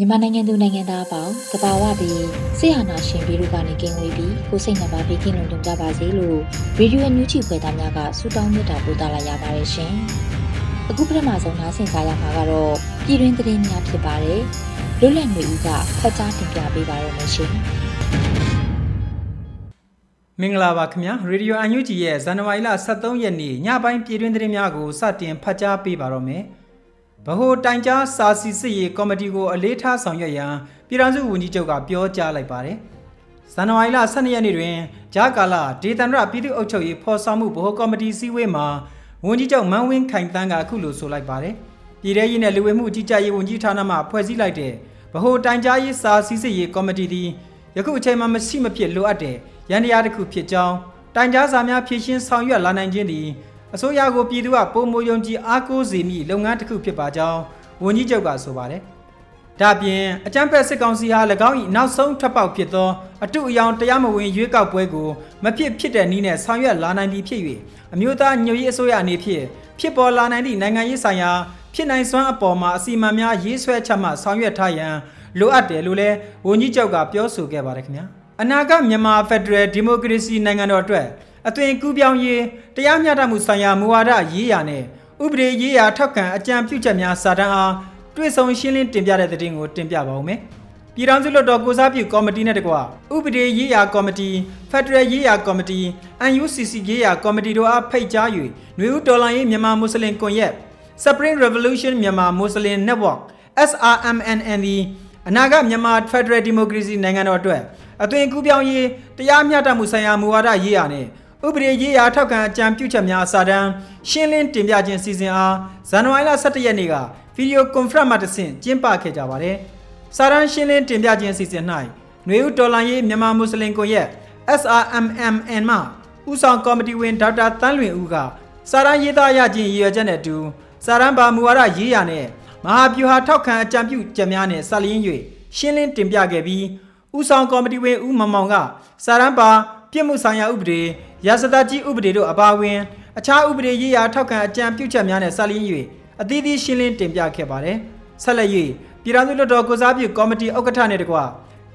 မြန်မာနိုင်ငံသူနိုင်ငံသားအပေါင်းတဘာဝပြီးဆရာနာရှင်ပြီးတို့ကနေကင်းဝေးပြီးကိုစိတ်နှပါဘေးကင်းလုံခြုံကြပါစေလို့ရေဒီယိုအန်ယူဂျီဖွယ်သားများကဆုတောင်းမြတ်တာပို့သလာရပါတယ်ရှင်။အခုပထမဆုံးနားဆင်ကြရမှာကတော့ပြည်တွင်းသတင်းများဖြစ်ပါတယ်။လွတ်လပ်နေဦးကဖတ်ကြားတင်ပြပေးပါရမရှင်။မင်္ဂလာပါခင်ဗျာရေဒီယိုအန်ယူဂျီရဲ့ဇန်နဝါရီလ23ရက်နေ့ညပိုင်းပြည်တွင်းသတင်းများကိုစတင်ဖတ်ကြားပေးပါတော့မယ်။ ဗဟိုတိုင်ကြားစာစီစစ်ရေးကော်မတီကိုအလေးထားဆောင်ရွက်ရန်ပြည်ထောင်စုဝန်ကြီးချုပ်ကပြောကြားလိုက်ပါတယ်။ဇန်နဝါရီလ12ရက်နေ့တွင်ဂျာကာလာဒေသန္တရပြည်သူ့အုပ်ချုပ်ရေးဖော်ဆောင်မှုဗဟိုကော်မတီစည်းဝေးမှာဝန်ကြီးချုပ်မန်းဝင်းခိုင်တန်းကအခုလိုဆိုလိုက်ပါတယ်။ပြည်ထရေးနဲ့လူဝင်မှုကြီးကြပ်ရေးဝန်ကြီးဌာနမှဖွဲ့စည်းလိုက်တဲ့ဗဟိုတိုင်ကြားရေးစာစီစစ်ရေးကော်မတီသည်ယခုအချိန်မှာမရှိမဖြစ်လိုအပ်တဲ့ရန်တရားတစ်ခုဖြစ်ကြောင်းတိုင်ကြားစာများဖြည့်ရှင်းဆောင်ရွက်လာနိုင်ခြင်းသည် အစိုးရကိုပြည်သူကပုံမယုံကြည်အားကိုးစေမိလုပ်ငန်းတစ်ခုဖြစ်ပါကြောင်းဝန်ကြီးချုပ်ကဆိုပါတယ်။ဒါပြင်အကြမ်းဖက်စစ်ကောင်စီဟာ၎င်း၏နောက်ဆုံးထွက်ပေါက်ဖြစ်သောအတုအယောင်တရားမဝင်ရွေးကောက်ပွဲကိုမဖြစ်ဖြစ်တဲ့နည်းနဲ့ဆောင်ရွက်လာနိုင်ပြီဖြစ်၍အမျိုးသားညွရေးအစိုးရအနေဖြင့်ဖြစ်ပေါ်လာနိုင်သည့်နိုင်ငံရေးဆိုင်ရာဖြစ်နိုင်စွမ်းအပေါ်မှာအစီအမံများရေးဆွဲချက်မှဆောင်ရွက်ထားရန်လိုအပ်တယ်လို့လည်းဝန်ကြီးချုပ်ကပြောဆိုခဲ့ပါတယ်ခင်ဗျာ။အနာဂတ်မြန်မာဖက်ဒရယ်ဒီမိုကရေစီနိုင်ငံတော်အတွက် အသွင်ကူးပြောင်းရေးတရားမျှတမှုဆိုင်ရာမူဝါဒရေးရာနဲ့ဥပဒေရေးရာထောက်ခံအကြံပြုချက်များစာတမ်းအားတွေ့ဆုံရှင်းလင်းတင်ပြတဲ့တဲ့တင်ကိုတင်ပြပါဦးမယ်။ပြည်ထောင်စုလွှတ်တော်ကိုစားပြုကော်မတီနဲ့တကွဥပဒေရေးရာကော်မတီဖက်ဒရယ်ရေးရာကော်မတီ UNCC ရေးရာကော်မတီတို့အားဖိတ်ကြား၍ຫນွေဦးတော်လှန်ရေးမြန်မာမွတ်စလင်ကွန်ရက် Spring Revolution မြန်မာမွတ်စလင် Network SRMNN ဒီအနာဂတ်မြန်မာ Federal Democracy နိုင်ငံတော်အတွက်အသွင်ကူးပြောင်းရေးတရားမျှတမှုဆိုင်ရာမူဝါဒရေးရာနဲ့ ဥပဒေရေးရာထောက်ခံအကြံပြုချက်များစာတမ်းရှင်းလင်းတင်ပြခြင်းစီစဉ်အားဇန်နဝါရီလ17ရက်နေ့ကဗီဒီယိုကွန်ဖရင့်မှတဆင့်ကျင်းပခဲ့ကြပါတယ်။စာတမ်းရှင်းလင်းတင်ပြခြင်းစီစဉ်၌ຫນွေဦးတော်လန်ရေးမြန်မာမွတ်စလင်ကွန်ရက် SRMMN မှဦးဆောင်ကော်မတီဝင်ဒေါက်တာတန်းလွင်ဦးကစာတမ်းရေးသားရခြင်းရည်ရွယ်ချက်နဲ့အတူစာတမ်းပါမူဝါဒရေးရာနဲ့မဟာဗျူဟာထောက်ခံအကြံပြုချက်များနဲ့ဆက်လျင်း၍ရှင်းလင်းတင်ပြခဲ့ပြီးဦးဆောင်ကော်မတီဝင်ဦးမမောင်ကစာတမ်းပါပြစ်မှုဆိုင်ရာဥပဒေ ရာဇသကြီးဥပဒေတို့အပါအဝင်အခြားဥပဒေရေးရာထောက်ခံအကြံပြုချက်များနဲ့ဆက်လျင်း၍အသီးသီးရှင်းလင်းတင်ပြခဲ့ပါတယ်။ဆက်လက်၍ပြည်ထောင်စုလွှတ်တော်ကိုစားပြုကော်မတီဥက္ကဋ္ဌနဲ့တကွ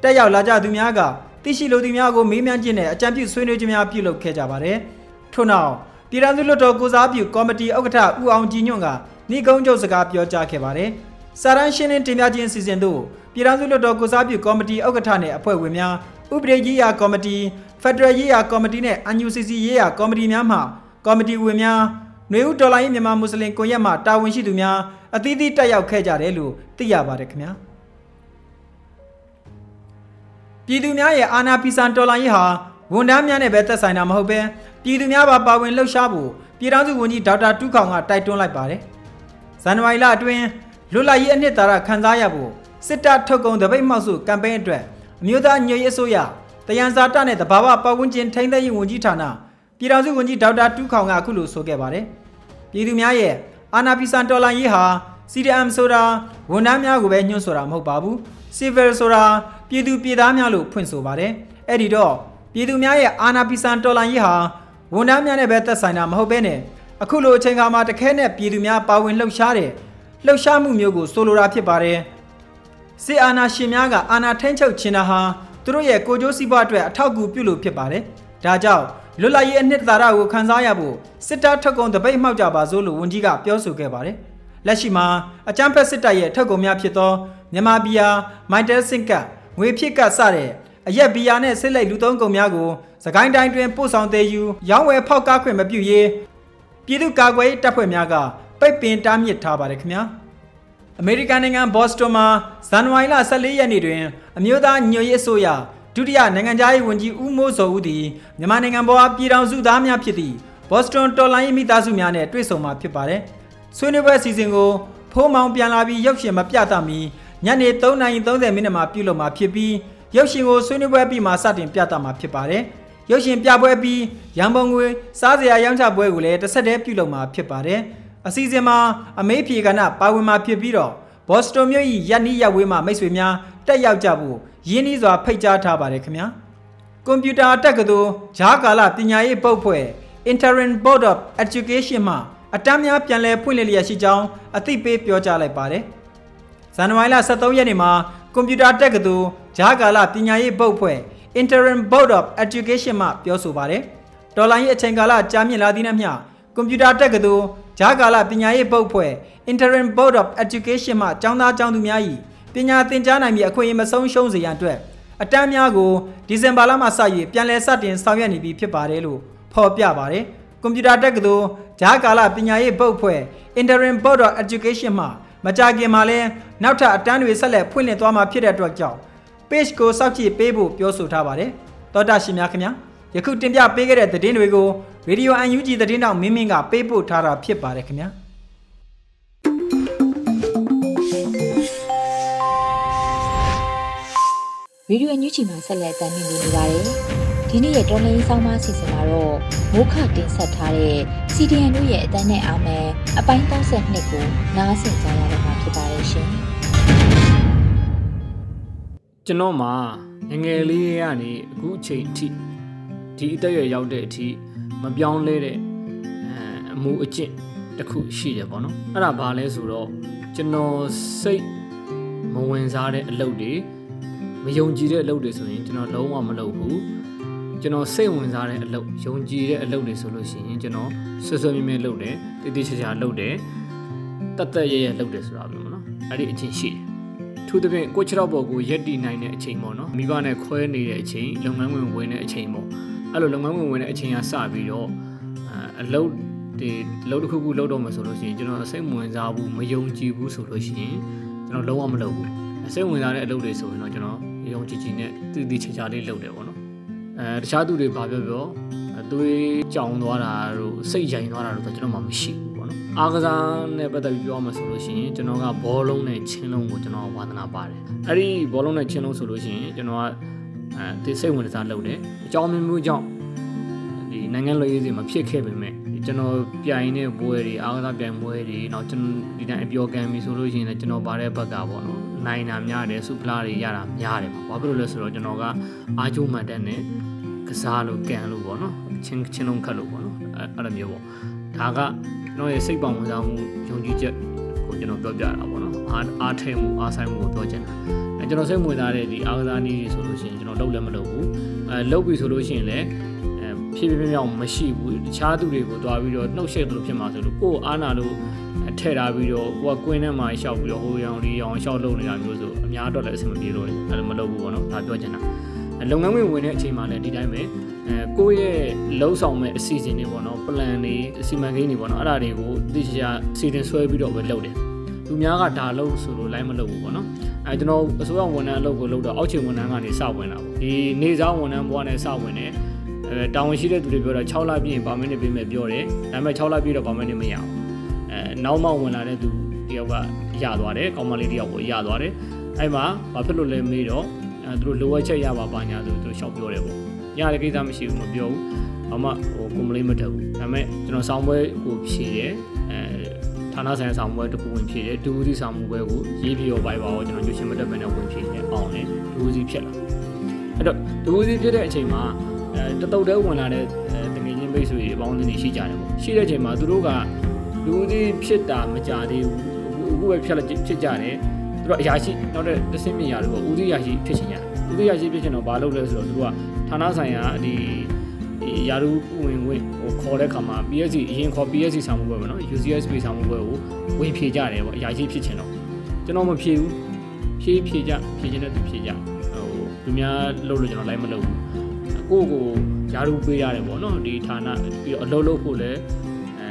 တက်ရောက်လာကြသူများကသိရှိလိုသူများကိုမေးမြန်းခြင်းနဲ့အကြံပြုဆွေးနွေးခြင်းများပြုလုပ်ခဲ့ကြပါတယ်။ထို့နောက်ပြည်ထောင်စုလွှတ်တော်ကိုစားပြုကော်မတီဥက္ကဋ္ဌဦးအောင်ကြည်ညွန့်ကဤကုန်းချုပ်စကားပြောကြားခဲ့ပါတယ်။စာရန်ရှင်းလင်းတင်ပြခြင်းအစီအစဉ်တို့ပြည်ထောင်စုလွှတ်တော်ကိုစားပြုကော်မတီဥက္ကဋ္ဌနဲ့အဖွဲ့ဝင်များ ဥပဒေရေးရာကော်မတီဖက်ဒရယ်ရေးရာကော်မတီနဲ့ UNCC ရေးရာကော်မတီများမှကော်မတီဝင်များနှွေဦးဒေါ်လာရေးမြန်မာမွတ်စလင်ကွန်ရက်မှတာဝန်ရှိသူများအသီးသီးတက်ရောက်ခဲ့ကြတယ်လို့သိရပါတယ်ခင်ဗျာပြည်သူများရဲ့အာဏာပီဆန်တော်လှန်ရေးဟာဝန်ထမ်းများနဲ့ပဲသက်ဆိုင်တာမဟုတ်ပဲပြည်သူများပါပါဝင်လှုပ်ရှားဖို့ပြည်ထောင်စုဝန်ကြီးဒေါက်တာတူးခေါင်ကတိုက်တွန်းလိုက်ပါတယ်ဇန်နဝါရီလအတွင်းလွတ်လပ်ရေးအနှစ်သာရခန်းစားရဖို့စစ်တပ်ထုတ်ကုန်တပိတ်မှောက်စုကမ်ပိန်းအတွက် အမျိုးသားညွေရေးအစိုးရတယန်ဇာတနဲ့တဘာဝပတ်ဝန်းကျင်ထိန်းသိမ်းရေးဝန်ကြီးဌာနပြည်ထောင်စုဝန်ကြီးဒေါက်တာတူးခေါင်ကအခုလိုဆိုခဲ့ပါတယ်။ပြည်သူများရဲ့အာဏာဖီဆန်တော်လှန်ရေးဟာ CDM ဆိုတာဝန်ထမ်းများကိုပဲညှို့ဆိုတာမဟုတ်ပါဘူး။ Civil ဆိုတာပြည်သူပြည်သားများလို့ဖွင့်ဆိုပါတယ်။အဲ့ဒီတော့ပြည်သူများရဲ့အာဏာဖီဆန်တော်လှန်ရေးဟာဝန်ထမ်းများနဲ့ပဲသက်ဆိုင်တာမဟုတ်ဘဲနဲ့အခုလိုအချိန်ခါမှာတခဲနဲ့ပြည်သူများပါဝင်လှုပ်ရှားတဲ့လှုပ်ရှားမှုမျိုးကိုဆိုလိုတာဖြစ်ပါတယ်။ စစ်အာဏာရှင်များကအာဏာထိန်းချုပ်ခြင်းဟာသူတို့ရဲ့ကိုကြိုးစည်းပွားအတွက်အထောက်အကူပြုလို့ဖြစ်ပါတယ်။ဒါကြောင့်လွတ်လပ်ရေးအနှစ်သာရကိုခန်းစားရဖို့စစ်တပ်ထုတ်ကုန်တပိတ်မှောက်ကြပါစို့လို့ဝန်ကြီးကပြောဆိုခဲ့ပါတယ်။လက်ရှိမှာအကြမ်းဖက်စစ်တပ်ရဲ့ထုတ်ကုန်များဖြစ်သောမြန်မာဘီယာမိုင်တယ်စင်ကတ်ငွေဖြစ်ကတ်စတဲ့အရက်ဘီယာနဲ့စစ်လိုက်လူသုံးကုန်များကိုစကိုင်းတိုင်းတွင်ပို့ဆောင်သေးယူရောင်းဝယ်ဖောက်ကားခွင့်မပြုရေးပြည်သူ့ကာကွယ်ရေးတပ်ဖွဲ့များကပိတ်ပင်တားမြစ်ထားပါတယ်ခင်ဗျာ အမေရိကန်နိုင်ငံဘော့စတွန်မှာဇန်နဝါရီလ14ရက်နေ့တွင်အမျိုးသားညွတ်ရေးအစိုးရဒုတိယနိုင်ငံသားရေးဝန်ကြီးဦးမိုးစောဦးသည်မြန်မာနိုင်ငံပေါ်ပြည်ထောင်စုသားများဖြစ်သည့်ဘော့စတွန်တော်လိုင်းမိသားစုများနဲ့တွေ့ဆုံမှာဖြစ်ပါတယ်။ဆွေးနွေးပွဲအစီအစဉ်ကိုဖိုးမောင်ပြန်လာပြီးရုပ်ရှင်မပြသမီညနေ3:30မိနစ်မှာပြုလုပ်မှာဖြစ်ပြီးရုပ်ရှင်ကိုဆွေးနွေးပွဲပြီးမှစတင်ပြသမှာဖြစ်ပါတယ်။ရုပ်ရှင်ပြပွဲပြီးရန်ပုံငွေစားစရာရောင်းချပွဲကိုလည်းတစ်ဆက်တည်းပြုလုပ်မှာဖြစ်ပါတယ်။ အစီအစဉ်မှာအမေးဖြေကဏပါဝင်မှာဖြစ်ပြီးတော့ဘော့စတွန်မြို့၏ရပ်နီးရပ်ဝေးမှမိတ်ဆွေများတက်ရောက်ကြဖို့ရင်းနှီးစွာဖိတ်ကြားထားပါတယ်ခင်ဗျာ။ကွန်ပျူတာတက္ကသိုလ်ဂျားကာလပညာရေးပုတ်ဖွဲ့ Interim Board of Education မှအတန်းများပြန်လည်ဖွင့်လှစ်လျက်ရှိကြောင်းအသိပေးပြောကြားလိုက်ပါတယ်။ဇန်နဝါရီလ23ရက်နေ့မှာကွန်ပျူတာတက္ကသိုလ်ဂျားကာလပညာရေးပုတ်ဖွဲ့ Interim Board of Education မှပြောဆိုပါတယ်။တော်လိုင်းရဲ့အချိန်ကာလကြာမြင့်လာသည့်နှင့်မျှကွန်ပျူတာတက္ကသိုလ် ဂျားကာလပညာရေးပုတ်ဖွဲ့ Interim Board of Education မှကျောင်းသားကျောင်းသူများ၏ပညာသင်ကြားနိုင်မည့်အခွင့်အရေးမဆုံးရှုံးစေရန်အတွက်အတန်းများကိုဒီဇင်ဘာလမှစ၍ပြန်လည်စတင်ဆောင်ရွက်နေပြီဖြစ်ပါတယ်လို့ဖော်ပြပါတယ်။ကွန်ပျူတာတက္ကသိုလ်ဂျားကာလပညာရေးပုတ်ဖွဲ့ Interim Board of Education မှမကြခင်မှာလဲနောက်ထပ်အတန်းတွေဆက်လက်ဖွင့်လှစ်သွားမှာဖြစ်တဲ့အတွက်ကြောင့် page ကိုစောင့်ကြည့်ပေးဖို့ပြောဆိုထားပါတယ်။သောတာရှင်များခင်ဗျာ ယခုတင်ပြပေးခဲ့တဲ့သတင်းတွေကို Radio UNG သတင်းတောက်မင်းမင်းကပေးပို့ထားတာဖြစ်ပါတယ်ခင်ဗျာ။။ရေဒီယိုအန်ယူဂျီမှာဆက်လက်တင်ပြနေပါတယ်။ဒီနေ့ရဲ့တော်လိုင်းဆောင်မအစီအစဉ်မှာတော့မိုးခတင်ဆက်ထားတဲ့ CDN တို့ရဲ့အတန်းနဲ့အာမယ်အပိုင်း32ကိုနားဆင်ကြရတော့မှာဖြစ်ပါတယ်ရှင်။ကျွန်တော်မှာငငယ်လေးကနေအခုအချိန်အထိ ဒီအသက်အရွယ်ရောက်တဲ့အထိမပြောင်းလဲတဲ့အအမှုအကျင့်တစ်ခုရှိတယ်ပေါ့နော်အဲ့ဒါဘာလဲဆိုတော့ကျွန်တော်စိတ်မဝင်စားတဲ့အလုပ်တွေမယုံကြည်တဲ့အလုပ်တွေဆိုရင်ကျွန်တော်လုံးဝမလုပ်ဘူးကျွန်တော်စိတ်ဝင်စားတဲ့အလုပ်ယုံကြည်တဲ့အလုပ်တွေဆိုလို့ရှိရင်ကျွန်တော်ဆွဆွမြဲမြဲလုပ်တယ်တည်တည်ချာချာလုပ်တယ်တတ်တတ်ရရလုပ်တယ်ဆိုတာပဲပေါ့နော်အဲ့ဒီအချင်းရှိတယ်ထူးသဖြင့်ကိုချတော့ပေါ်ကိုရက်တီနိုင်တဲ့အချိန်ပေါ့နော်မိဘနဲ့ခွဲနေတဲ့အချိန်လုပ်ငန်းဝင်ဝင်တဲ့အချိန်ပေါ့ အဲ့လိုလုပ်ငန်းဝင်ဝင်တဲ့အချိန်ကစပြီးတော့အလုပ်ဒီလုပ်တစ်ခုခုလုပ်တော့မှဆိုလို့ရှိရင်ကျွန်တော်အစိတ်ဝင်စားဘူးမယုံကြည်ဘူးဆိုလို့ရှိရင်ကျွန်တော်လုံးဝမလုပ်ဘူးအစိတ်ဝင်စားတဲ့အလုပ်တွေဆိုရင်တော့ကျွန်တော်ယုံကြည်ကြည်နဲ့တည်တည်ချာချာလေးလုပ်တယ်ပေါ့နော်အဲတခြားသူတွေဘာပြောပြောသွေးကြောင်သွားတာတို့စိတ်ကြိုင်သွားတာတို့ဆိုကျွန်တော်မှမရှိဘူးပေါ့နော်အားကစားနဲ့ပတ်သက်ပြီးပြောမှဆိုလို့ရှိရင်ကျွန်တော်ကဘောလုံးနဲ့ချင်းလုံးကိုကျွန်တော်ဝါသနာပါတယ်အဲ့ဒီဘောလုံးနဲ့ချင်းလုံးဆိုလို့ရှိရင်ကျွန်တော်က အဲဒီစိတ်ဝင်စားလုပ်တယ်အကြောင်းမျိုးမျိုးကြောင့်ဒီနိုင်ငံလွှဲရေးစီမဖြစ်ခဲ့ပေမဲ့ကျွန်တော်ပြိုင်တဲ့ပွဲတွေအားကစားပြိုင်ပွဲတွေနောက်ကျွန်တော်ဒီတိုင်းအပျော်ကံပြီဆိုလို့ရှိရင်လည်းကျွန်တော်ပါတဲ့ဘက်ကပေါ့နော်နိုင်တာများတယ်စုဖလားတွေရတာများတယ်ပေါ့ဘာဖြစ်လို့လဲဆိုတော့ကျွန်တော်ကအားကျိုးမှန်တဲ့နဲ့ကစားလို့ကန်လို့ပေါ့နော်ချင်းချင်းလုံးခတ်လို့ပေါ့နော်အဲ့လိုမျိုးပေါ့ဒါကကျွန်တော်ရဲ့စိတ်ပေါင်ဝင်စားမှုယုံကြည်ချက်ကိုကျွန်တော်ပြောပြတာပေါ့နော်အားအားထဲမှုအားဆိုင်မှုကိုပြောချင်တာ အဲကျွန်တော်စိတ်ဝင်စားတဲ့ဒီအားကစားနည်းတွေဆိုလို့ရှိရင်ကျွန်တော်လုပ်လည်းမလုပ်ဘူးအဲလုပ်ပြီဆိုလို့ရှိရင်လည်းဖြည်းဖြည်းဖြည်းဖြည်းမရှိဘူးတခြားသူတွေကိုတွားပြီးတော့နှုတ်ဆက်လို့ဖြစ်မှာဆိုလို့ကိုယ်အားနာလို့ထဲ့ထားပြီးတော့ကိုကကွင်းထဲမှာရှောက်ပြီးတော့ဟိုရောင်ဒီရောင်ရှောက်လုပ်နေတာမျိုးဆိုအများတော့လည်းအဆင်မပြေလို့လေအဲ့လိုမလုပ်ဘူးပေါ့နော်ဒါပြောချင်တာလုပ်ငန်းဝင်ဝင်တဲ့အချိန်မှာလည်းဒီတိုင်းပဲအဲကိုယ့်ရဲ့လှုပ်ဆောင်မဲ့အစီအစဉ်တွေပေါ့နော် plan တွေအစီအမံကိန်းတွေပေါ့နော်အဲ့ဒါတွေကိုသိချာစီတင်ဆွဲပြီးတော့ပဲလုပ်တယ် လူများကဒါလုပ်ဆိုလို့လိုက်မလုပ်ဘူးပေါ့နော်အဲကျွန်တော်အစိုးရဝန်ထမ်းအလုပ်ကိုလုပ်တော့အောက်ခြေဝန်ထမ်းကနေစဝင်တာပေါ့ဒီနေစားဝန်ထမ်းဘဝနဲ့စဝင်တယ်အဲတာဝန်ရှိတဲ့သူတွေပြောတာ6လပြည့်ရင်ဗာမင်းနေပေးမယ်ပြောတယ်ဒါပေမဲ့6လပြည့်တော့ဗာမင်းနေမရအောင်အဲနောက်မှဝင်လာတဲ့သူတယောက်ကရသွားတယ်ကောင်မလေးတယောက်ကိုရသွားတယ်အဲ့မှာဘာဖြစ်လို့လဲမေးတော့အဲသူတို့လိုအပ်ချက်ရပါပါညာဆိုသူတို့ရှောက်ပြောတယ်ပေါ့ရတဲ့ကိစ္စမရှိဘူးမပြောဘူးဘာမှဟိုကွန်ပလိမ့်မတက်ဘူးဒါပေမဲ့ကျွန်တော်ဆောင်းပွဲကိုဖြေတယ်အဲ ဌာနဆိုင်ရာဆောင်းပွဲတစ်ခုဝင်ဖြေတယ်ဒူဦးစီဆောင်းပွဲကိုရေးပြရောပိုက်ပါတော့ကျွန်တော်ညွှန်ရှင်မတက်ဘဲနဲ့ဝင်ဖြေတယ်အောင်တယ်ဒူဦးစီဖြစ်လာအဲ့တော့ဒူဦးစီဖြစ်တဲ့အချိန်မှာအဲတတုတ်တဲဝင်လာတဲ့တငယ်ချင်းမိတ်ဆွေတွေအပေါင်းအသင်းတွေရှိကြတယ်ပေါ့ရှိတဲ့အချိန်မှာသူတို့ကလူကြီးဖြစ်တာမကြသေးဘူးအခုပဲဖြစ်လာဖြစ်ကြတယ်သူတို့အရာရှိနောက်တဲ့တဆင့်မြင်ရတယ်ပေါ့ဦးစီးရာရှိဖြစ်ချင်ကြတယ်ဦးစီးရာရှိဖြစ်ချင်တော့ဘာလုပ်လဲဆိုတော့သူတို့ကဌာနဆိုင်ရာဒီ ဒီယာရုဝင်ဝင်ဟိုခေါ်တဲ့ခါမှာ PSC အရင်ခေါ် PSC ဆောင်မှုပွဲပေါ့နော် UCSP ဆောင်မှုပွဲကိုဝင်ဖြေကြတယ်ပေါ့အရာရှိဖြစ်ချင်တော့ကျွန်တော်မဖြေဘူးဖြေဖြေကြဖြေချင်တဲ့သူဖြေကြဟိုလူများလုပ်လို့ကျွန်တော်လိုက်မလုပ်ဘူးကိုယ့်ကိုယာရုပေးရတယ်ပေါ့နော်ဒီဌာနပြီးတော့အလုပ်လုပ်ဖို့လည်းအဲ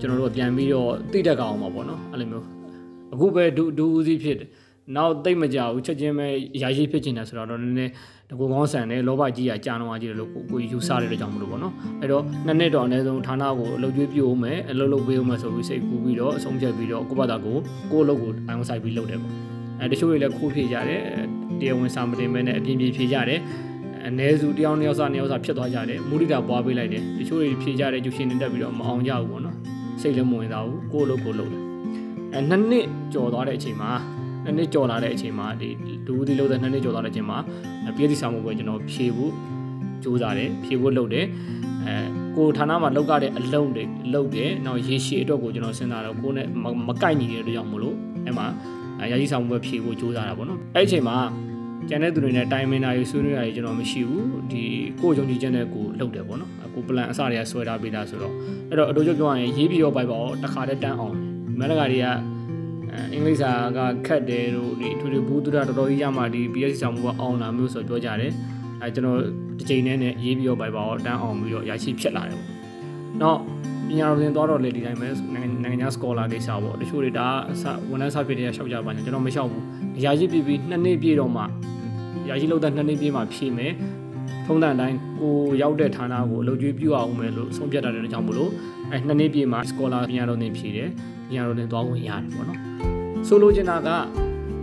ကျွန်တော်တို့ပြန်ပြီးတော့သိတတ်ကြအောင်ပါပေါ့နော်အဲ့လိုမျိုးအခုပဲဒူဒူဦးစီးဖြစ်တယ် နောက်သိမ့်မကြဘူးချက်ချင်းပဲရာရှိဖြစ်ချင်တယ်ဆိုတော့နည်းနည်းတကူကောင်းဆန်တယ်လောဘကြီးကကြာတော့ကြီးတယ်လို့ကိုကိုယူဆတဲ့ကြောင့်မလို့ပေါ့နော်အဲ့တော့နှစ်နှစ်တော့အနည်းဆုံးဌာနကိုအလုပ်ကျွေးပြိုးမယ်အလုပ်လုပ်ပေးဦးမယ်ဆိုပြီးစိတ်ကူးပြီးတော့အဆုံးဖြတ်ပြီးတော့ကိုယ့်ဘာသာကိုကိုယ့်အလုပ်ကိုအိုင်ဆိုင်ပြီးလုပ်တယ်ပေါ့အဲတချို့တွေလည်းခိုးဖြေကြတယ်တရားဝင်စာမတင်မဲနဲ့အပြင်းပြင်းဖြေကြတယ်အ ਨੇ စုတယောက်နှစ်ယောက်စာနှစ်ယောက်စာဖြစ်သွားကြတယ်မူရိတာပွားပေးလိုက်တယ်တချို့တွေဖြေကြတယ်ကျူရှင်နေတက်ပြီးတော့မအောင်ကြဘူးပေါ့နော်စိတ်လည်းမဝင်သားဘူးကိုယ့်အလုပ်ကိုလုပ်တယ်အဲနှစ်နှစ်ကြော်သွားတဲ့အချိန်မှာ နှစ်နှစ်ကြော်လာတဲ့အချိန်မှာဒီဒူးဒီလို့တဲ့နှစ်နှစ်ကြော်သွားတဲ့အချိန်မှာပြည်သူ့ဆောင်မှုပဲကျွန်တော်ဖြေဖို့ကြိုးစားတယ်ဖြေဖို့လုပ်တယ်အဲကိုဌာနမှာလောက်ကြတဲ့အလုံးတွေလုပ်တယ်နောက်ရေရှည်အတွက်ကိုကျွန်တော်စဉ်းစားတော့ကိုနဲ့မကိုက်ညီတဲ့အတွက်ကြောင့်မလို့အဲ့မှာရာကြီးဆောင်မှုပဲဖြေဖို့ကြိုးစားတာပေါ့နော်အဲ့အချိန်မှာကျန်တဲ့သူတွေနဲ့တိုင်မင်တာရေးဆွေးနွေးတာရေးကျွန်တော်မရှိဘူးဒီကိုယုံကြည်ချက်နဲ့ကိုလုပ်တယ်ပေါ့နော်ကိုပလန်အစတွေကဆွဲထားပေးတာဆိုတော့အဲ့တော့အတူတူပြောရရင်ရေးပြီးတော့ပိုက်ပါတော့တခါတည်းတန်းအောင်မန္တကာတွေက အင်္ဂလိပ်စာကခတ်တယ်တို့ဒီထူထူဘူးတူတာတော်တော်ကြီးရမှဒီ BSC ဆောင်မှုကအောင်လာမျိုးဆိုပြောကြတယ်အဲကျွန်တော်တစ်ချိန်နဲ့ရေးပြီးတော့ပိုက်ပါတော့တန်းအောင်ပြီးတော့ရရှိဖြစ်လာတယ်ပေါ့နောက်ပညာတော်သင်သွားတော့လေဒီတိုင်းပဲနိုင်ငံခြားစကောလာကိစ္စပေါ့တချို့တွေဒါဝန်ထမ်းစာဖြစ်တဲ့ရှောက်ကြပါညာကျွန်တော်မလျှောက်ဘူးရာရှိပြပြီးနှစ်နှစ်ပြည့်တော့မှရာရှိလောက်တဲ့နှစ်နှစ်ပြည့်မှဖြည့်မယ်ထုံးတဲ့အတိုင်းကိုရောက်တဲ့ဌာနကိုအလုပ်ကျွေးပြုအောင်မယ်လို့ဆုံးဖြတ်တာတဲ့ကြောင့်မလို့အဲနှစ်နှစ်ပြည့်မှစကောလာပညာတော်သင်ဖြည့်တယ် ပညာတော်သင်သွားဝင်ရတယ်ပေါ့နော်ဆိုလိုချင်တာက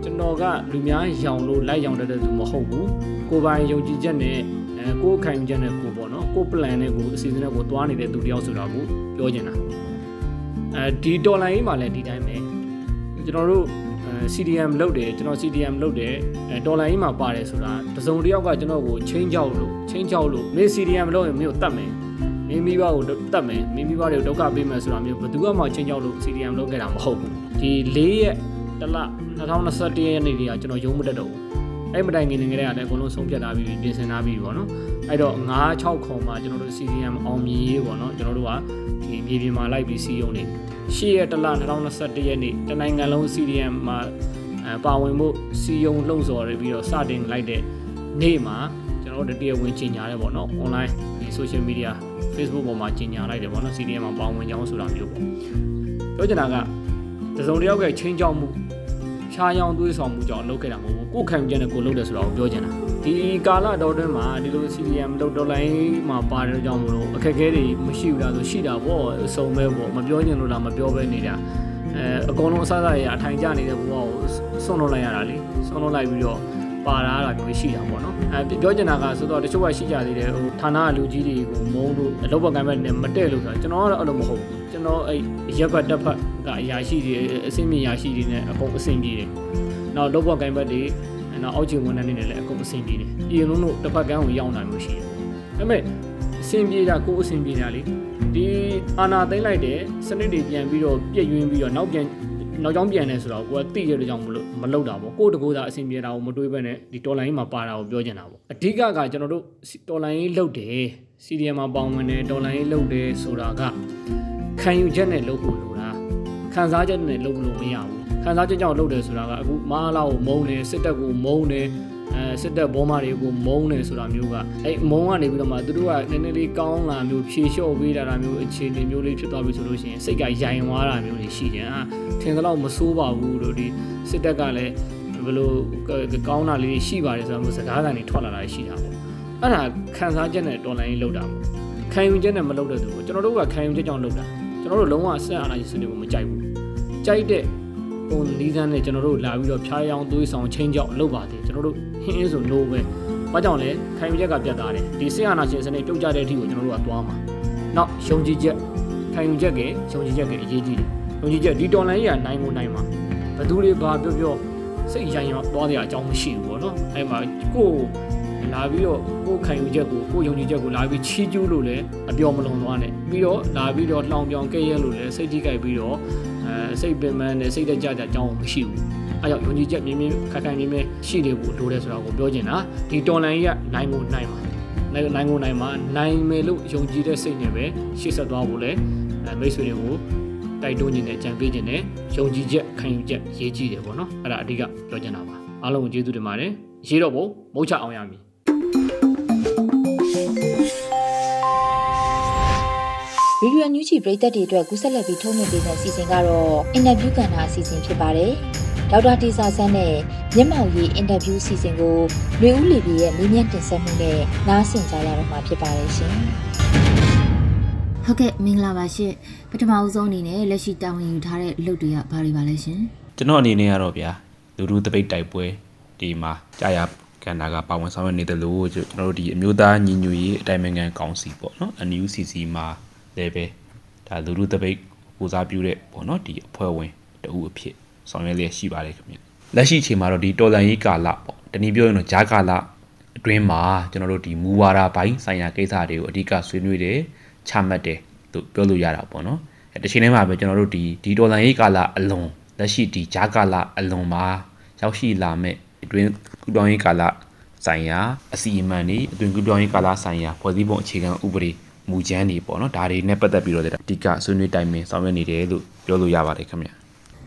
ကျွန်တော်ကလူများရောင်လို့လိုက်ရောင်တဲ့သူမဟုတ်ဘူးကိုပိုင်ယုံကြည်ချက်နဲ့အဲကိုခံယူချက်နဲ့ကိုပေါ့နော်ကို plan နဲ့ကိုအစီအစဉ်နဲ့ကိုသွားနေတဲ့သူတယောက်ဆိုတာကိုပြောချင်တာအဲဒီဒေါ်လာရေးမှာလည်းဒီတိုင်းပဲကျွန်တော်တို့ CDM လုပ်တယ်ကျွန်တော် CDM လုပ်တယ်အဲဒေါ်လာရေးမှာပါတယ်ဆိုတာတစုံတစ်ယောက် ကကျွန်တော်ကိုချင်းချောက်လို့ချင်းချောက်လို့မင်း CDM လုပ်ရင်မင်းကိုတတ်မယ် မင်းမိဘကိုတတ်မယ်မင်းမိဘတွေကိုဒုက္ခပေးမယ်ဆိုတာမျိုးဘယ်သူမှချင်းချောက်လို့ CDM လုပ်ခဲ့တာမဟုတ်ဘူးဒီ၄ရက်တလ2021ရက်နေ့တည်းကကျွန်တော်ရုံးမတက်တော့ဘူးအဲ့မတိုင်ခင်နေကြတဲ့ကလည်းအကုန်လုံးဆုံးဖြတ်ထားပြီးပြင်ဆင်ထားပြီးပေါ့နော်အဲ့တော့9 6ခုမှာကျွန်တော်တို့ CDM အောင်မြင်ရေးပေါ့နော်ကျွန်တော်တို့ကဒီမြေပြင်မှာလိုက်ပြီးစီယုံနေရှေ့ရက်တလ2021ရက်နေ့တနိုင်ငံလုံး CDM မှာပါဝင်မှုစီယုံလှုံ့ဆော်ရပြီးတော့စတင်လိုက်တဲ့နေ့မှာကျွန်တော်တို့တရားဝင်ကြီးညာရဲပေါ့နော် online ဒီ social media Facebook ပေါ်မှာကြီးညာလိုက်တယ်ပေါ့နော် CDM မှာပါဝင်ကြောင်းဆိုတာမျိုးပေါ့ပြောချင်တာကတစုံတစ်ယောက်ကချင်းကြောက်မှုဖြားယောင်သွေးဆောင်မှုကြောင့်လုပ်ခဲ့တာမဟုတ်ဘူးကိုယ်ခံကြတဲ့ကိုလုပ်တယ်ဆိုတာကိုပြောချင်တာဒီကာလတော်တွင်းမှာဒီလို CDM လောက်ဒေါ်လာမှာပါတယ်ကြောင့်မလို့အခက်အခဲတွေမရှိဘူးလားဆိုရှိတာပေါ့အစုံပဲပေါ့မပြောချင်လို့လားမပြောပဲနေတာအဲအကုန်လုံးအစအစရအထိုင်ကျနေတဲ့ဘဝကိုဆွန့်လွတ်လိုက်ရတာလေဆွန့်လွတ်လိုက်ပြီးတော့ ပါလာတာမျိုးရှိတာပေါ့နော်အဲပြောချင်တာကဆိုတော့တချို့ကရှိကြသေးတယ်ဟိုဌာနလူကြီးတွေကိုမုန်းလို့အလုပ်ပကံမဲ့နဲ့မတည့်လို့ဆိုတာကျွန်တော်ကတော့အဲ့လိုမဟုတ်ဘူးကျွန်တော်အဲ့ရက်ဘတ်တက်ဖတ်ကအရာရှိတွေအစင်းမြင်ရာရှိတွေနဲ့အကုန်အဆင်ပြေတယ်နောက်လုပ်ပကံဘက်တွေနော်အောက်ခြေဝန်ထမ်းတွေနဲ့လည်းအကုန်အဆင်ပြေတယ်။ပြည်လုံးတို့တစ်ဖက်ကန်းကိုရောက်နိုင်လို့ရှိတယ်။ဒါပေမဲ့အဆင်ပြေတာကိုယ်အဆင်ပြေတာလေဒီအာနာသိမ့်လိုက်တဲ့စနစ်တွေပြန်ပြီးတော့ပြည့်ယွင်းပြီးတော့နောက်ပြန် နောက်ကြောင်းပြန်နေဆိုတော့ကိုယ်ကသိရတဲ့ကြောင့်မလို့မလုပ်တာပေါ့ကိုယ်တကူသာအဆင်ပြေတာကိုမတွေးဘဲနဲ့ဒီတော်လိုင်းမှာပါတာကိုပြောချင်တာပေါ့အဓိကကကျွန်တော်တို့တော်လိုင်းလုပ်တယ် CDM မှာပေါဝင်တယ်တော်လိုင်းလုပ်တယ်ဆိုတာကခံယူချက်နဲ့လုပ်ဖို့လိုတာခံစားချက်နဲ့လုပ်လို့မရဘူးခန်းစားချက်ကြောင့်လုပ်တယ်ဆိုတာကအခုမအားလာကိုမုန်းတယ်စစ်တပ်ကိုမုန်းတယ် အဲစစ်တပ်ဘောမတွေကိုမုန်းတယ်ဆိုတာမျိုးကအဲ့မုန်းကနေပြီးတော့မှသူတို့ကနည်းနည်းလေးကောင်းလာမျိုးဖြေလျှော့ပေးတာမျိုးအခြေအနေမျိုးလေးဖြစ်သွားပြီဆိုလို့ရှိရင်စိတ်ကရိုင်သွားတာမျိုးတွေရှိတယ်အာထင်သလောက်မဆိုးပါဘူးလို့ဒီစစ်တပ်ကလည်းဘယ်လိုကောင်းတာလေးရှိပါတယ်ဆိုတော့စကားသံတွေထွက်လာတာရှိတာပေါ့အဲ့ဒါခန်းစားချက်နဲ့တော်လိုင်းလောက်တာပေါ့ခံယူချက်နဲ့မလုပ်တဲ့သူကျွန်တော်တို့ကခံယူချက်ကြောင့်လုပ်တာကျွန်တော်တို့လုံးဝဆက်အာဏာရှင်စနစ်ကိုမကြိုက်ဘူးကြိုက်တဲ့ပုံနီးစမ်းနဲ့ကျွန်တော်တို့လာပြီးတော့ဖျားယောင်သွေးဆောင်ချင်းကြောက်လုပ်ပါတယ် ကျွန်တော်တို့ဟင်းအင်းဆို no ပဲဘာကြောင့်လဲခံယူချက်ကပြတ်သားတယ်ဒီဆင်အာနာရှင်စနစ်ပြုတ်ကြတဲ့အထိကိုကျွန်တော်တို့ကသွားမှာနောက်ယုံကြည်ချက်ခံယူချက်ကယုံကြည်ချက်ကအရေးကြီးတယ်ယုံကြည်ချက်ဒီတော်လန်ကြီးကနိုင်ကိုနိုင်မှာဘသူတွေဘာပြောပြောစိတ်ရိုင်ရောသွားတဲ့အကြောင်းမရှိဘူးပေါ့နော်အဲ့မှာကိုလာပြီးတော့ကိုခံယူချက်ကိုကိုယုံကြည်ချက်ကိုလာပြီးချီးကျူးလို့လည်းအပြောမလွန်သွားနဲ့ပြီးတော့လာပြီးတော့လှောင်ပြောင်ကဲ့ရဲ့လို့လည်းစိတ်ထိကြိုက်ပြီးတော့အဲစိတ်ပင်ပန်းနဲ့စိတ်တကြကြအကြောင်းမရှိဘူး အဲကြောင့်ယုံကြည်ချက်မြင်းမြင်းခက်ခက်မြင်းမြင်းရှိနေဖို့လိုတယ်ဆိုတာကိုပြောချင်တာဒီတော်လန်ကြီးကနိုင်ဖို့နိုင်ပါနိုင်ကိုနိုင်မှာနိုင်မယ်လို့ယုံကြည်တဲ့စိတ်နဲ့ပဲရှေ့ဆက်သွားဖို့လဲမိတ်ဆွေတွေကိုတိုက်တွန်းခြင်းနဲ့ကြံပေးခြင်းနဲ့ယုံကြည်ချက်ခံယူချက်ရေးကြည့်တယ်ပေါ့နော်အဲ့ဒါအဓိကပြောချင်တာပါအားလုံးကိုကျေးဇူးတင်ပါတယ်ရေးတော့ဖို့မဟုတ်ချအောင်ရမည်ဗီဒီယိုညူချီပရိသတ်တွေအတွက်ကူးဆက်လက်ပြီးထုတ်လွှင့်ပေးမယ့်အစီအစဉ်ကတော့အင်တာဗျူးကဏ္ဍအစီအစဉ်ဖြစ်ပါတယ်။ ဒေါက်တာတေစာဆန်းနဲ့မျက်မှောက်ရေးအင်တာဗျူးအစီအစဉ်ကိုလူဦးလီဘီရဲ့မေးမြန်းတင်ဆက်မှုနဲ့နားဆင်ကြရတော့မှာဖြစ်ပါတယ်ရှင်။ဟုတ်ကဲ့မင်္ဂလာပါရှင်။ပထမဦးဆုံးအနေနဲ့လက်ရှိတာဝန်ယူထားတဲ့လုပ်တွေကဘာတွေပါလဲရှင်။ကျွန်တော်အနေနဲ့ကတော့ဗျာလူလူတပိတ်တိုက်ပွဲဒီမှာကြာရကန္တာကပါဝင်ဆောင်ရွက်နေတယ်လို့ကျွန်တော်တို့ဒီအမျိုးသားညီညွတ်ရေးအတိုင်းအမြန်ကောင်စီပေါ့နော် NUCC မှာလည်းပဲဒါလူလူတပိတ်ပူစားပြုတဲ့ပေါ့နော်ဒီအဖွဲ့ဝင်တဦးအဖြစ် ဆောင်ရွက်လျက်ရှိပါတယ်ခင်ဗျလက်ရှိအချိန်မှာတော့ဒီတော်လန်ရေးကာလပေါ့တနည်းပြောရင်တော့ဂျာကာလအတွင်းမှာကျွန်တော်တို့ဒီမူဝါဒပိုင်းဆိုင်ရာကိစ္စတွေကိုအဓိကဆွေးနွေးတယ်ချမှတ်တယ်လို့ပြောလို့ရတာပေါ့နော်အဲတစ်ချိန်တည်းမှာပဲကျွန်တော်တို့ဒီဒီတော်လန်ရေးကာလအလွန်လက်ရှိဒီဂျာကာလအလွန်မှာရောက်ရှိလာမဲ့အတွင်းကုတောင်းရေးကာလဆိုင်ရာအစီအမံတွေအတွင်းကုတောင်းရေးကာလဆိုင်ရာဖွဲ့စည်းပုံအခြေခံဥပဒေမူကြမ်းတွေပေါ့နော်ဒါတွေနဲ့ပတ်သက်ပြီးတော့အဓိကဆွေးနွေးတိုင်ပင်ဆောင်ရွက်နေတယ်လို့ပြောလို့ရပါတယ်ခင်ဗျ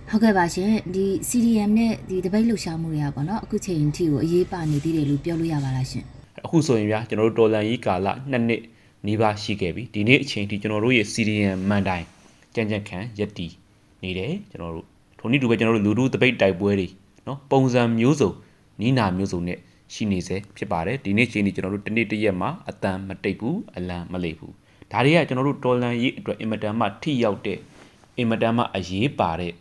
ဟုတ်ကဲ့ပါရှင်ဒီ CDM နဲ့ဒီတပိတ်လှူရှာမှုတွေကပေါ့နော်အခုချိန်ထိကိုအရေးပါနေသေးတယ်လို့ပြောလို့ရပါလားရှင်အခုဆိုရင်ဗျာကျွန်တော်တို့တော်လန်ကြီးကာလနှစ်နှစ်နီးပါးရှိခဲ့ပြီဒီနေ့အချိန်ထိကျွန်တော်တို့ရဲ့ CDM မန်တိုင်ကြံ့ကြံ့ခံရက်တီနေတယ်ကျွန်တော်တို့ထိုနည်းတူပဲကျွန်တော်တို့လူလူတပိတ်တိုက်ပွဲတွေနော်ပုံစံမျိုးစုံနီးနာမျိုးစုံနဲ့ရှိနေစေဖြစ်ပါတယ်ဒီနေ့ချိန်ဒီကျွန်တော်တို့တနေ့တရက်မှာအတန်မတိတ်ဘူးအလံမလိတ်ဘူးဒါတွေကကျွန်တော်တို့တော်လန်ရေးအတွက်အင်မတန်မှထိရောက်တဲ့အင်မတန်မှအရေးပါတဲ့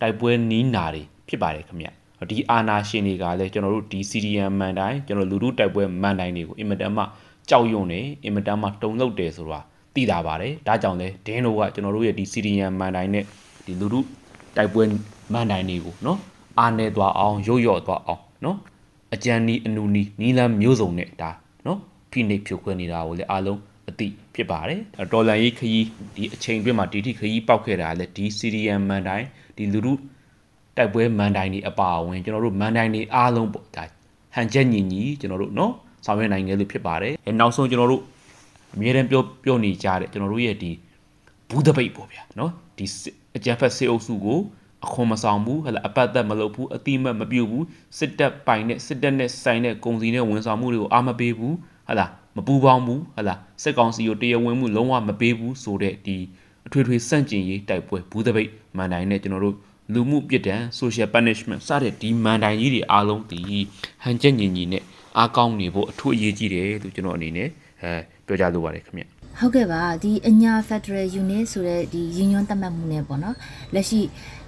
တိုက်ပွဲနီးနာတွေဖြစ်ပါတယ်ခင်ဗျဒီအာနာရှင်တွေကလည်းကျွန်တော်တို့ဒီ CDM မန်တိုင်းကျွန်တော်လူလူတိုက်ပွဲမန်တိုင်းတွေကိုအင်မတန်မှကြောက်ရွံ့နေအင်မတန်မှတုံ့လောက်တယ်ဆိုတာသိတာပါတယ်ဒါကြောင့်လဲဒင်းတို့ကကျွန်တော်တို့ရဲ့ဒီ CDM မန်တိုင်းနဲ့ဒီလူလူတိုက်ပွဲမန်တိုင်းတွေကိုနော်အာနေသွားအောင်ရုတ်ရော့သွားအောင်နော်အကြံနီးအနူနီးနီးလန်းမျိုးစုံနဲ့ဒါနော်ဖိနှိပ်ဖြိုခွဲနေတာကိုလည်းအားလုံးအသိဖြစ်ပါတယ်တော်လန်ရေးခရီးဒီအချိန်အတွင်းမှာဒီထိခရီးပောက်ခဲ့တာလည်းဒီ CDM မန်တိုင်း ဒီလူလူတိုက်ပွဲမန်တိုင်းတွေအပါအဝင်ကျွန်တော်တို့မန်တိုင်းတွေအားလုံးပေါ့ဒါဟန်ချက်ညီညီကျွန်တော်တို့နော်ဆောင်ရွက်နိုင်ငယ်လို့ဖြစ်ပါတယ်။နောက်ဆုံးကျွန်တော်တို့အမြဲတမ်းပြောပြောနေကြတဲ့ကျွန်တော်တို့ရဲ့ဒီဘူးတပိတ်ပေါ့ဗျာနော်ဒီအကြံဖက်စေအုပ်စုကိုအခွန်မဆောင်ဘူးဟဲ့လားအပတ်သက်မလုပ်ဘူးအတိမတ်မပြုတ်ဘူးစစ်တပ်ပိုင်နဲ့စစ်တပ်နဲ့ဆိုင်တဲ့ကုံစီနဲ့ဝန်ဆောင်မှုတွေကိုအားမပေးဘူးဟဲ့လားမပူပေါင်းဘူးဟဲ့လားစစ်ကောင်စီကိုတရားဝင်မှုလုံးဝမပေးဘူးဆိုတဲ့ဒီ အထွေထွေစန့်ကျင်ရေးတိုက်ပွဲဘူးတပိတ်မန်တိုင်းနဲ့ကျွန်တော်တို့လူမှုပြစ်ဒဏ် social punishment စတဲ့ဒီမန်တိုင်ကြီးတွေအားလုံးဒီဟန်ချက်ညီညီနဲ့အားကောင်းနေဖို့အထူးအရေးကြီးတယ်လို့ကျွန်တော်အနေနဲ့အဲပြောကြားလိုပါတယ်ခင်ဗျဟုတ်ကဲ့ပါဒီအညာ Federal Unit ဆိုတဲ့ဒီရင်းညွှန်းသတ်မှတ်မှုနဲ့ပေါ့နော်လက်ရှိ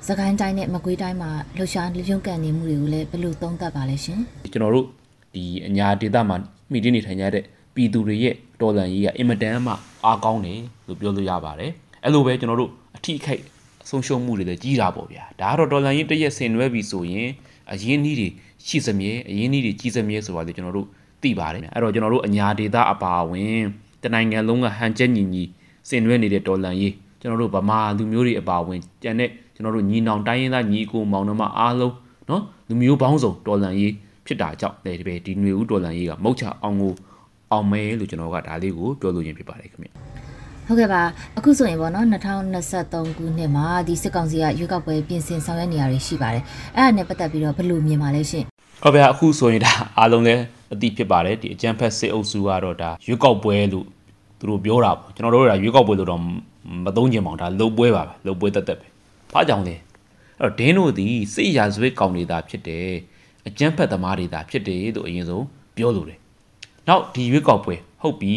သခိုင်းတိုင်းနဲ့မကွေးတိုင်းမှာလှုပ်ရှားရုံးကန်နေမှုတွေကိုလည်းဘယ်လိုသုံးသပ်ပါလဲရှင်ကျွန်တော်တို့ဒီအညာဒေသမှာမိတင်းနေထိုင်ကြတဲ့ပြည်သူတွေရဲ့တော်လန်ရေးကအင်မတန်မှအားကောင်းတယ်လို့ပြောလို့ရပါတယ် အဲ့လိုပဲကျွန်တော်တို့အထီးခိုက်ဆုံးရှုံးမှုတွေလည်းကြီးတာပေါ့ဗျာဒါကတော့ဒေါ်လာရင်းတစ်ရက်ဆင်နွှဲပြီဆိုရင်အရင်းနှီးတွေရှိစမြဲအရင်းနှီးတွေကြီးစမြဲဆိုတာလည်းကျွန်တော်တို့သိပါတယ်အဲ့တော့ကျွန်တော်တို့အညာဒေတာအပါဝင်တနိုင်ငံလုံးကဟန်ချက်ညီညီဆင်နွှဲနေတဲ့ဒေါ်လာရင်းကျွန်တော်တို့ဗမာလူမျိုးတွေအပါဝင်ကြံတဲ့ကျွန်တော်တို့ညီနောင်တိုင်းရင်းသားညီအကိုမောင်နှမအားလုံးနော်လူမျိုးပေါင်းစုံဒေါ်လာရင်းဖြစ်တာကြောင့်လည်းဒီပဲဒီຫນွေဦးဒေါ်လာရင်းကမုတ်ချအောင်ကိုအောင်မဲလို့ကျွန်တော်ကဒါလေးကိုပြောလို့ရင်းဖြစ်ပါတယ်ခင်ဗျ ဟုတ်ကဲ့ပါအခုဆိုရင်ပေါ့နော်2023ခုနှစ်မှာဒီစစ်ကောင်စီကရွေးကောက်ပွဲပြင်ဆင်ဆောင်ရွက်နေရတွေရှိပါတယ်အဲ့ဒါနဲ့ပတ်သက်ပြီးတော့ဘယ်လိုမြင်ပါလဲရှင်ဟုတ်ဗျာအခုဆိုရင်ဒါအားလုံးလည်းအသိဖြစ်ပါတယ်ဒီအကြံဖက်စစ်အုပ်စုကတော့ဒါရွေးကောက်ပွဲလို့သူတို့ပြောတာပေါ့ကျွန်တော်တို့ကရွေးကောက်ပွဲလို့တော့မသုံးချင်ပါဘူးဒါလုံပွဲပါပဲလုံပွဲတက်တက်ပဲဘာကြောင့်လဲအဲ့တော့ဒင်းတို့ဒီစိတ်ရာဇဝတ်ကောင်နေတာဖြစ်တယ်အကြံဖက်သမားတွေတာဖြစ်တယ်လို့အရင်ဆုံးပြောလို့တယ်နောက်ဒီရွေးကောက်ပွဲဟုတ်ပြီ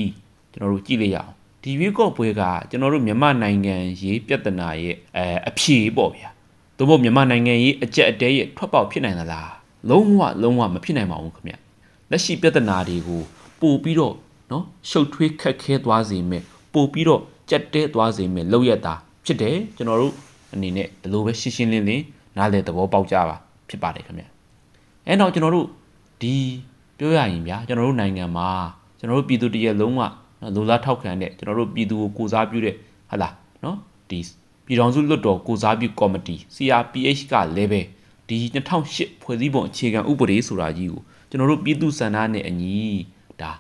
ကျွန်တော်တို့ကြည့်လိုက်ရအောင် ဒီရွေးကောက်ပွဲကကျွန်တော်တို့မြန်မာနိုင်ငံရေးပြဿနာရဲ့အဲအဖြေပေါ့ဗျာသို့မဟုတ်မြန်မာနိုင်ငံရေးအကြက်အတဲရဲ့ထွက်ပေါက်ဖြစ်နိုင်သလားလုံးဝလုံးဝမဖြစ်နိုင်ပါဘူးခင်ဗျလက်ရှိပြဿနာတွေကိုပို့ပြီးတော့နော်ရှုပ်ထွေးခက်ခဲသွားစေမယ်ပို့ပြီးတော့ကြက်တဲသွားစေမယ်လောက်ရတာဖြစ်တယ်ကျွန်တော်တို့အနေနဲ့ဒီလိုပဲရှင်းရှင်းလင်းလင်းနားလည်သဘောပေါက်ကြပါဖြစ်ပါတယ်ခင်ဗျအဲတော့ကျွန်တော်တို့ဒီပြောရရင်ဗျာကျွန်တော်တို့နိုင်ငံမှာကျွန်တော်တို့ပြည်သူတရက်လုံးက လူလားထောက်ခံတဲ့ကျွန်တော်တို့ပြည်သူကိုကိုစားပြုတဲ့ဟာလားနော်ဒီပြည်တော်စုလွတ်တော်ကိုစားပြုကော်မတီ CRPH ကလည်းပဲဒီ2008ဖွဲ့စည်းပုံအခြေခံဥပဒေဆိုတာကြီးကိုကျွန်တော်တို့ပြည်သူစံနာနဲ့အညီဒါ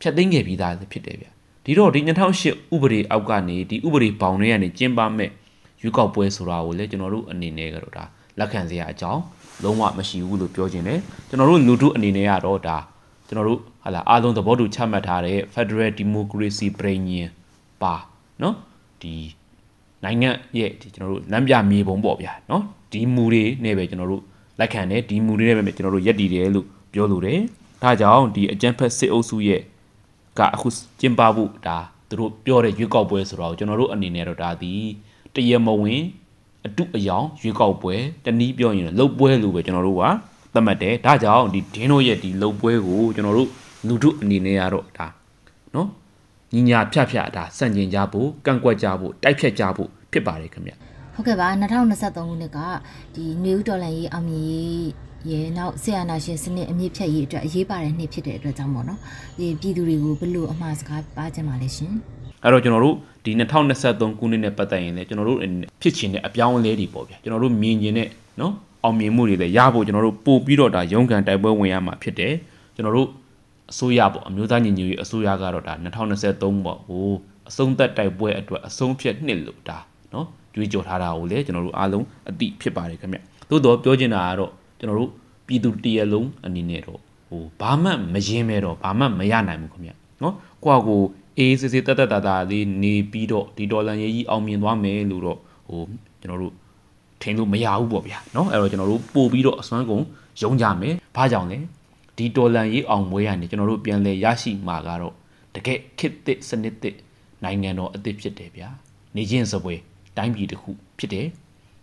ဖျက်သိမ်းခဲ့ပြီးသားဖြစ်တယ်ဗျဒီတော့ဒီ2008ဥပဒေအောက်ကနေဒီဥပဒေဘောင်တွေကနေကျင်းပမဲ့ရွေးကောက်ပွဲဆိုတာကိုလည်းကျွန်တော်တို့အနေနဲ့ကတော့ဒါလက်ခံစရာအကြောင်းလုံးဝမရှိဘူးလို့ပြောခြင်းတယ်ကျွန်တော်တို့လူထုအနေနဲ့ကတော့ဒါကျွန်တော်တို့ ဟာလာအားလုံးသဘောတူချမှတ်ထားတဲ့ Federal Democracy ပြည်ညင်ပါနော်ဒီနိုင်ငံရဲ့ကျွန်တော်တို့လမ်းပြမြေပုံပေါ့ဗျာနော်ဒီမူတွေနဲ့ပဲကျွန်တော်တို့လက်ခံတယ်ဒီမူတွေနဲ့ပဲကျွန်တော်တို့ယက်တည်တယ်လို့ပြောလိုတယ်ဒါကြောင့်ဒီအကြံဖက်စစ်အုပ်စုရဲ့ကအခုကျင်းပဖို့ဒါသူတို့ပြောတဲ့ရွေးကောက်ပွဲဆိုတော့ကျွန်တော်တို့အနေနဲ့တော့ဒါဒီတရမဝင်အတုအယောင်ရွေးကောက်ပွဲတနည်းပြောရင်လှုပ်ပွဲလို့ပဲကျွန်တော်တို့ကသတ်မှတ်တယ်ဒါကြောင့်ဒီဒင်းတို့ရဲ့ဒီလှုပ်ပွဲကိုကျွန်တော်တို့ လူထုအနေနဲ့ကတော့ဒါနော်ညီညာဖြတ်ဖြတ်ဒါစန့်ကျင်ကြဖို့ကန့်ကွက်ကြဖို့တိုက်ဖြတ်ကြဖို့ဖြစ်ပါတယ်ခင်ဗျဟုတ်ကဲ့ပါ2023ခုနှစ်ကဒီနယူးဒေါ်လာရေးအောင်မြင်ရေးရဲနောက်ဆီယနာရှင်စနစ်အမြင့်ဖြတ်ရေးအတွက်အရေးပါတဲ့နှစ်ဖြစ်တဲ့အတွက်ကြောင့်ပေါ့နော်ဒီပြည်သူတွေကိုဘယ်လိုအမှားစကားပါကြမှာလဲရှင်အဲ့တော့ကျွန်တော်တို့ဒီ2023ခုနှစ်နဲ့ပတ်သက်ရင်လည်းကျွန်တော်တို့ဖြစ်ချင်တဲ့အပြောင်းအလဲတွေပေါ့ဗျာကျွန်တော်တို့မြင်ကျင်တဲ့နော်အောင်မြင်မှုတွေလည်းရဖို့ကျွန်တော်တို့ပို့ပြီးတော့ဒါရုန်းကန်တိုက်ပွဲဝင်ရမှာဖြစ်တယ်ကျွန်တော်တို့ အစိုးရပေါ့အမျိုးသားညီညွတ်ရေးအစိုးရကတော့ဒါ2023ပေါ့ဟိုအဆုံးသက်တိုက်ပွဲအတွက်အဆုံးဖြတ်နှစ်လို့ဒါနော်ကြွေးကြော်ထားတာကိုလည်းကျွန်တော်တို့အားလုံးအတိဖြစ်ပါတယ်ခင်ဗျသို့တော့ပြောချင်တာကတော့ကျွန်တော်တို့ပြည်သူတရက်လုံးအနေနဲ့တော့ဟိုဘာမှမရင်မဲတော့ဘာမှမရနိုင်ဘူးခင်ဗျနော်ကိုယ့်ကိုအေးစစ်စစ်တက်တက်တာတာလေးနေပြီးတော့ဒီဒေါ်လာရေးကြီးအောင်မြင်သွားမယ်လို့တော့ဟိုကျွန်တော်တို့ထင်လို့မရဘူးပေါ့ဗျာเนาะအဲ့တော့ကျွန်တော်တို့ပို့ပြီးတော့အစွမ်းကုန်ယုံကြမယ်ဘာကြောင့်လဲ ဒီဒေါ်လန်ရေးအောင်ပွဲကနေကျွန်တော်တို့ပြန်လဲရရှိမှာကတော့တကယ်ခစ်သစ်စနစ်သစ်နိုင်ငံတော်အသစ်ဖြစ်တယ်ဗျာနေချင်းစပွဲတိုင်းပြည်တစ်ခုဖြစ်တယ်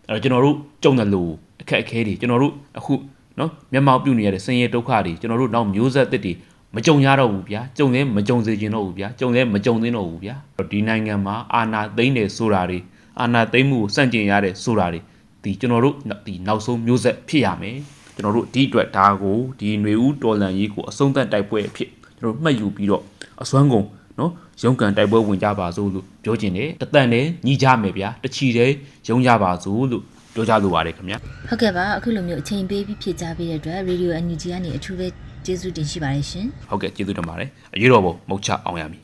အဲ့တော့ကျွန်တော်တို့ကြုံတယ်လို့အခက်အခဲတွေကျွန်တော်တို့အခုနော်မျက်မှောက်ပြုနေရတဲ့ဆင်းရဲဒုက္ခတွေကျွန်တော်တို့နောက်မျိုးဆက်သစ်တွေမကြုံရတော့ဘူးဗျာကြုံလဲမကြုံစေချင်တော့ဘူးဗျာကြုံလဲမကြုံသင့်တော့ဘူးဗျာဒီနိုင်ငံမှာအာဏာသိမ်းတယ်ဆိုတာတွေအာဏာသိမ်းမှုကိုစန့်ကျင်ရတဲ့ဆိုတာတွေဒီကျွန်တော်တို့ဒီနောက်ဆုံးမျိုးဆက်ဖြစ်ရမယ် ကျွန်တော်တို့ဒီအတွက်ဒါကိုဒီຫນွေဦးတော်လန်ရေးကိုအဆုံးသတ်တိုက်ပွဲအဖြစ်ကျွန်တော်တို့မှတ်ယူပြီးတော့အစွမ်းကုန်နော်ရုံးကန်တိုက်ပွဲဝင်ကြပါစို့လို့ပြောချင်တယ်တသက်နဲ့ညီကြမယ်ဗျာတချီတဲ့ရုံးကြပါစို့လို့ပြောကြလိုပါတယ်ခင်ဗျာဟုတ်ကဲ့ပါအခုလိုမျိုးအချိန်ပေးပြီးဖြစ်ကြပေးတဲ့အတွက် Radio NUG ကနေအထူးပဲကျေးဇူးတင်ရှိပါတယ်ရှင်ဟုတ်ကဲ့ကျေးဇူးတင်ပါတယ်အရေးတော်ပုံမုတ်ချအောင်ရမည်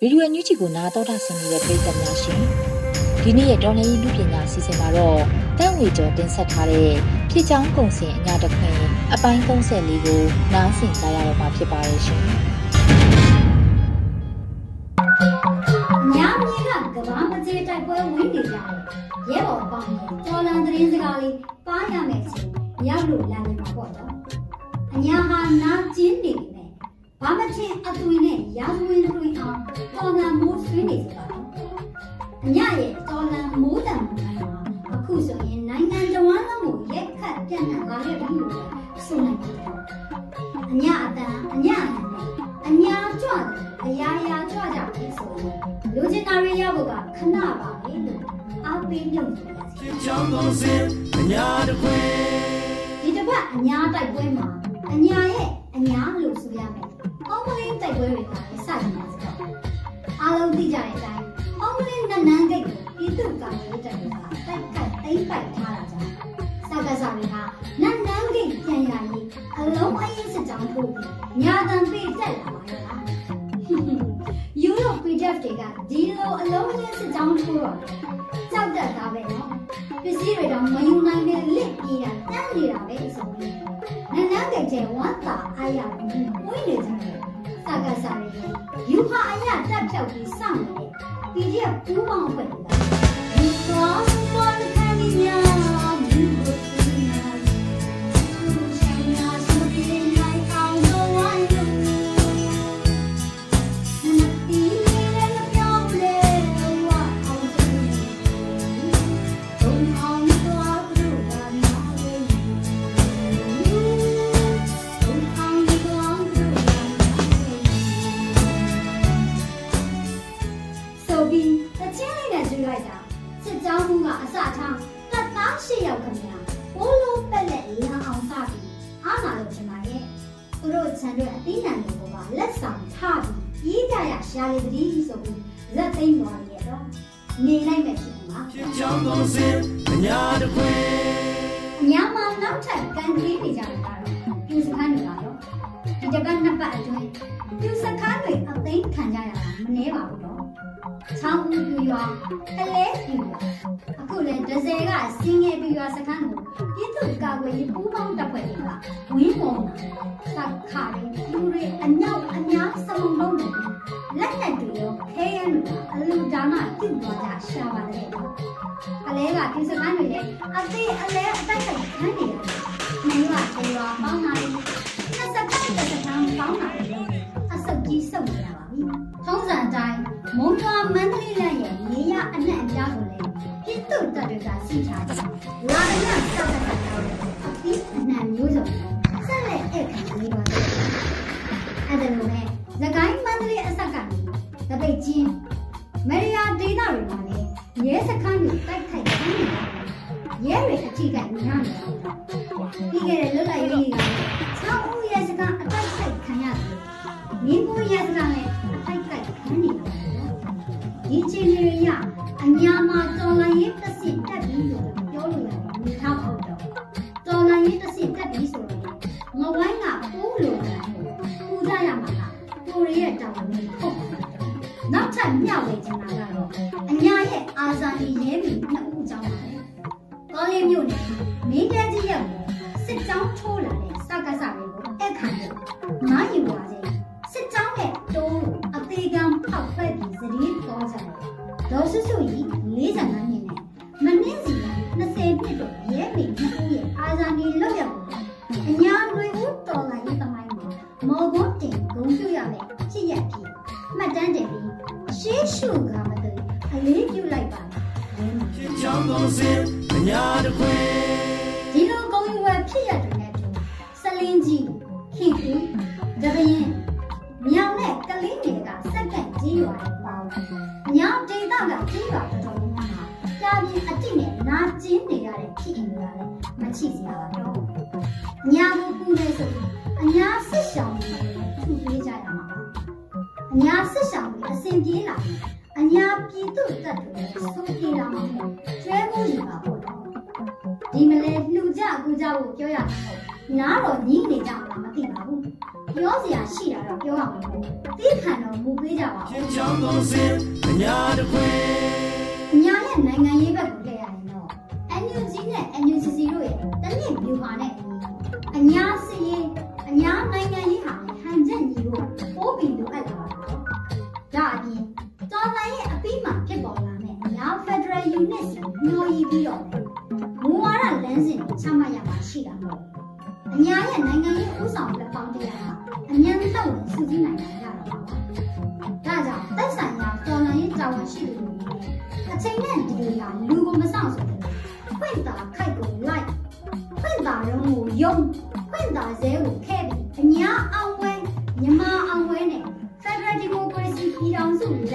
ဗီဒီယိုအန်ယူဂျီကိုနားတော်တာဆင်နေတဲ့ပရိသတ်များရှင် ဒီနေ့ရဲ့ဒေါ်လာရင်းလူပညာစီစဉ်မှာတော့တန့်ဝေကျော်တင်ဆက်ထားတဲ့ဖြစ်ချောင်းကုံစင်အညာတစ်ခွင်အပိုင်း34ကိုနားဆင်ကြရတော့မှာဖြစ်ပါရဲ့ရှင်ညမြေကကဘာမကျေတိုက်ပွဲဝင်နေကြတယ်ရဲဘော်ပေါင်းရင်တော်လန်သတင်းစကားလေးပါရမယ်ချင်းရောက်လို့လမ်းနေမှာပေါ့တော့အညာဟာနာကျင်းနေပြီမဲ့ဘာမချင်းအသွင်နဲ့ရာဇဝင်တွင်အောင်တော်လန်မိုးဆွေးနေကြတာအ ညာရဲ့တော်လန်မိုးတံမိုးမှာအခုဆိုရင်နိုင်ငံတော်ဝန်လုံးကိုရက်ခတ်ပြန့်နှံ့လာခဲ့ပြီလို့ဆိုနိုင်တယ်အညာအတန်အညာအနံအညာကြွတယ်အရာရာကြွကြပြီဆိုရင်လူကျင်နာရီရဖို့ကခဏပါပဲလို့အားပေးမြုပ်နေပါစီဒီတစ်ပတ်အညာတိုက်ပွဲမှာအညာရဲ့အညာလို့ဆိုရမယ်အော်မလင်းတိုက်ပွဲတွေကလည်းစတင်ပါစတော့အားလုံးသိကြတဲ့အတိုင်း ပိုက်ထားတာကြောင့်စကားစားတွေဟာနန်းနန်းဂိတ်ပြန်ရရေးအလုံးအရင်စစ်ကြောင်းထိုးပြီးညာတန်ပေးတက်လာပါရဲ့လားယူရို PDF တွေကဒီလိုအလုံးရင်းစစ်ကြောင်းထိုးတော့ကြောက်တတ်တာပဲနော်ပစ္စည်းတွေတော့မယူနိုင်တဲ့လစ်ပြေးတာတန်းနေတာပဲဆိုပြီးနန်းနန်းကတဲ့ဝမ်းသာအားရပြီးဝိနေကြတယ်စကားစားရည်ယူဟာအရာတက်ဖြောက်ပြီးစောင့်နေတဲ့ PDF ပူးပေါင်းအဖွဲ့တွေကဒီတော့ ရရှာလေတတိဆိုပြီးဇက်သိမ်းသွားရတော့နေလိုက်မယ်ဖြစ်မှာအညာမှာနာနောက်ထပ်ကန်ကလေးနေကြတာကတော့ပြူစခန်းတွေပါတော့ဒီတစ်ပတ်နှစ်ပတ်အတွင်းပြူစခန်းတွေအသိမ်းခံကြရတာမနှဲပါဘူးတော့ ချောင်းဦးပြူရွာအလဲပြူရွာအခုလေဒဇယ်ကစင်းငယ်ပြူရွာစခန်းကိုပြည်သူ့ကာကွယ်ရေးပူးပေါင်းတပ်ဖွဲ့တွေကဝင်းပေါ်မှာစခါရီပြူတွေအမြောက်အများစမုံလုံးတွေလက်နက်တွေရောခဲရန်တွေအလူဒါမှပြုတ်သွားကြရှာပါတယ်ကလေးကပြူစခန်းတွေလည်းအသေးအလဲအတိုက်ခိုက်ခံနေရတယ်။မင်းကဒီရွာပေါ လေးမျိုးနဲ့မင်းတဲကြီးရဲ့စစ်ကြောင်းထိုးလာတဲ့စကားစားတွေကိုအခန့်လို့မာယူပါစေ။စစ်ကြောင်းနဲ့တိုးလို့အသေးကံဖောက်ဖက်ပြီးသတိပေါ်ကြတယ်။ဒေါ်စုစုကြီး တက်တွေဆုံးပြေးလာမှာကျွဲမှုယူပါပေါ့တော့ဒီမလဲလှူကြကူကြဖို့ပြောရမှာပေါ့နားတော့ညီးနေကြမှာမသိပါဘူးပြောစရာရှိတာတော့ပြောရမှာပေါ့တိခံတော့မူပေးကြပါဦးကြောင်းကုန်စင်အညာတခွေညာရဲ့နိုင်ငံရေးဘက်ကိုထည့်ရရင်တော့ NUG နဲ့ NUCC တို့ရဲ့တနည်း view ဟာနဲ့အညာစီရေးအညာနိုင်ငံရေးဟာဟန်ချက်ညီဖို့ Federal Unit စီညှိုရည်ပြီးတော့မယ်မူဝါဒလမ်းစဉ်ကိုချမှတ်ရမှာရှိတာမို့အညာရဲ့နိုင်ငံရေးဥဆောင်လက်ပေါင်းတရားဟာအမြန်လှုပ်ဝင်စုစည်းနိုင်တာရတော့ပါပါဒါကြောင့်သက်ဆိုင်ရာတော်လိုင်းရေးတာဝန်ရှိသူတွေနဲ့အချိန်နဲ့ဒီလိုရာလူကိုမဆောင်ဆိုတယ်ဖွင့်တာခိုက်ကိုလိုက်ဖွင့်တာရုံးကိုယုံဖွင့်တာဇဲကိုခဲပြီးအညာအောင်ဝဲမြမအောင်ဝဲနဲ့ Federal Democracy ပြည်ထောင်စုလ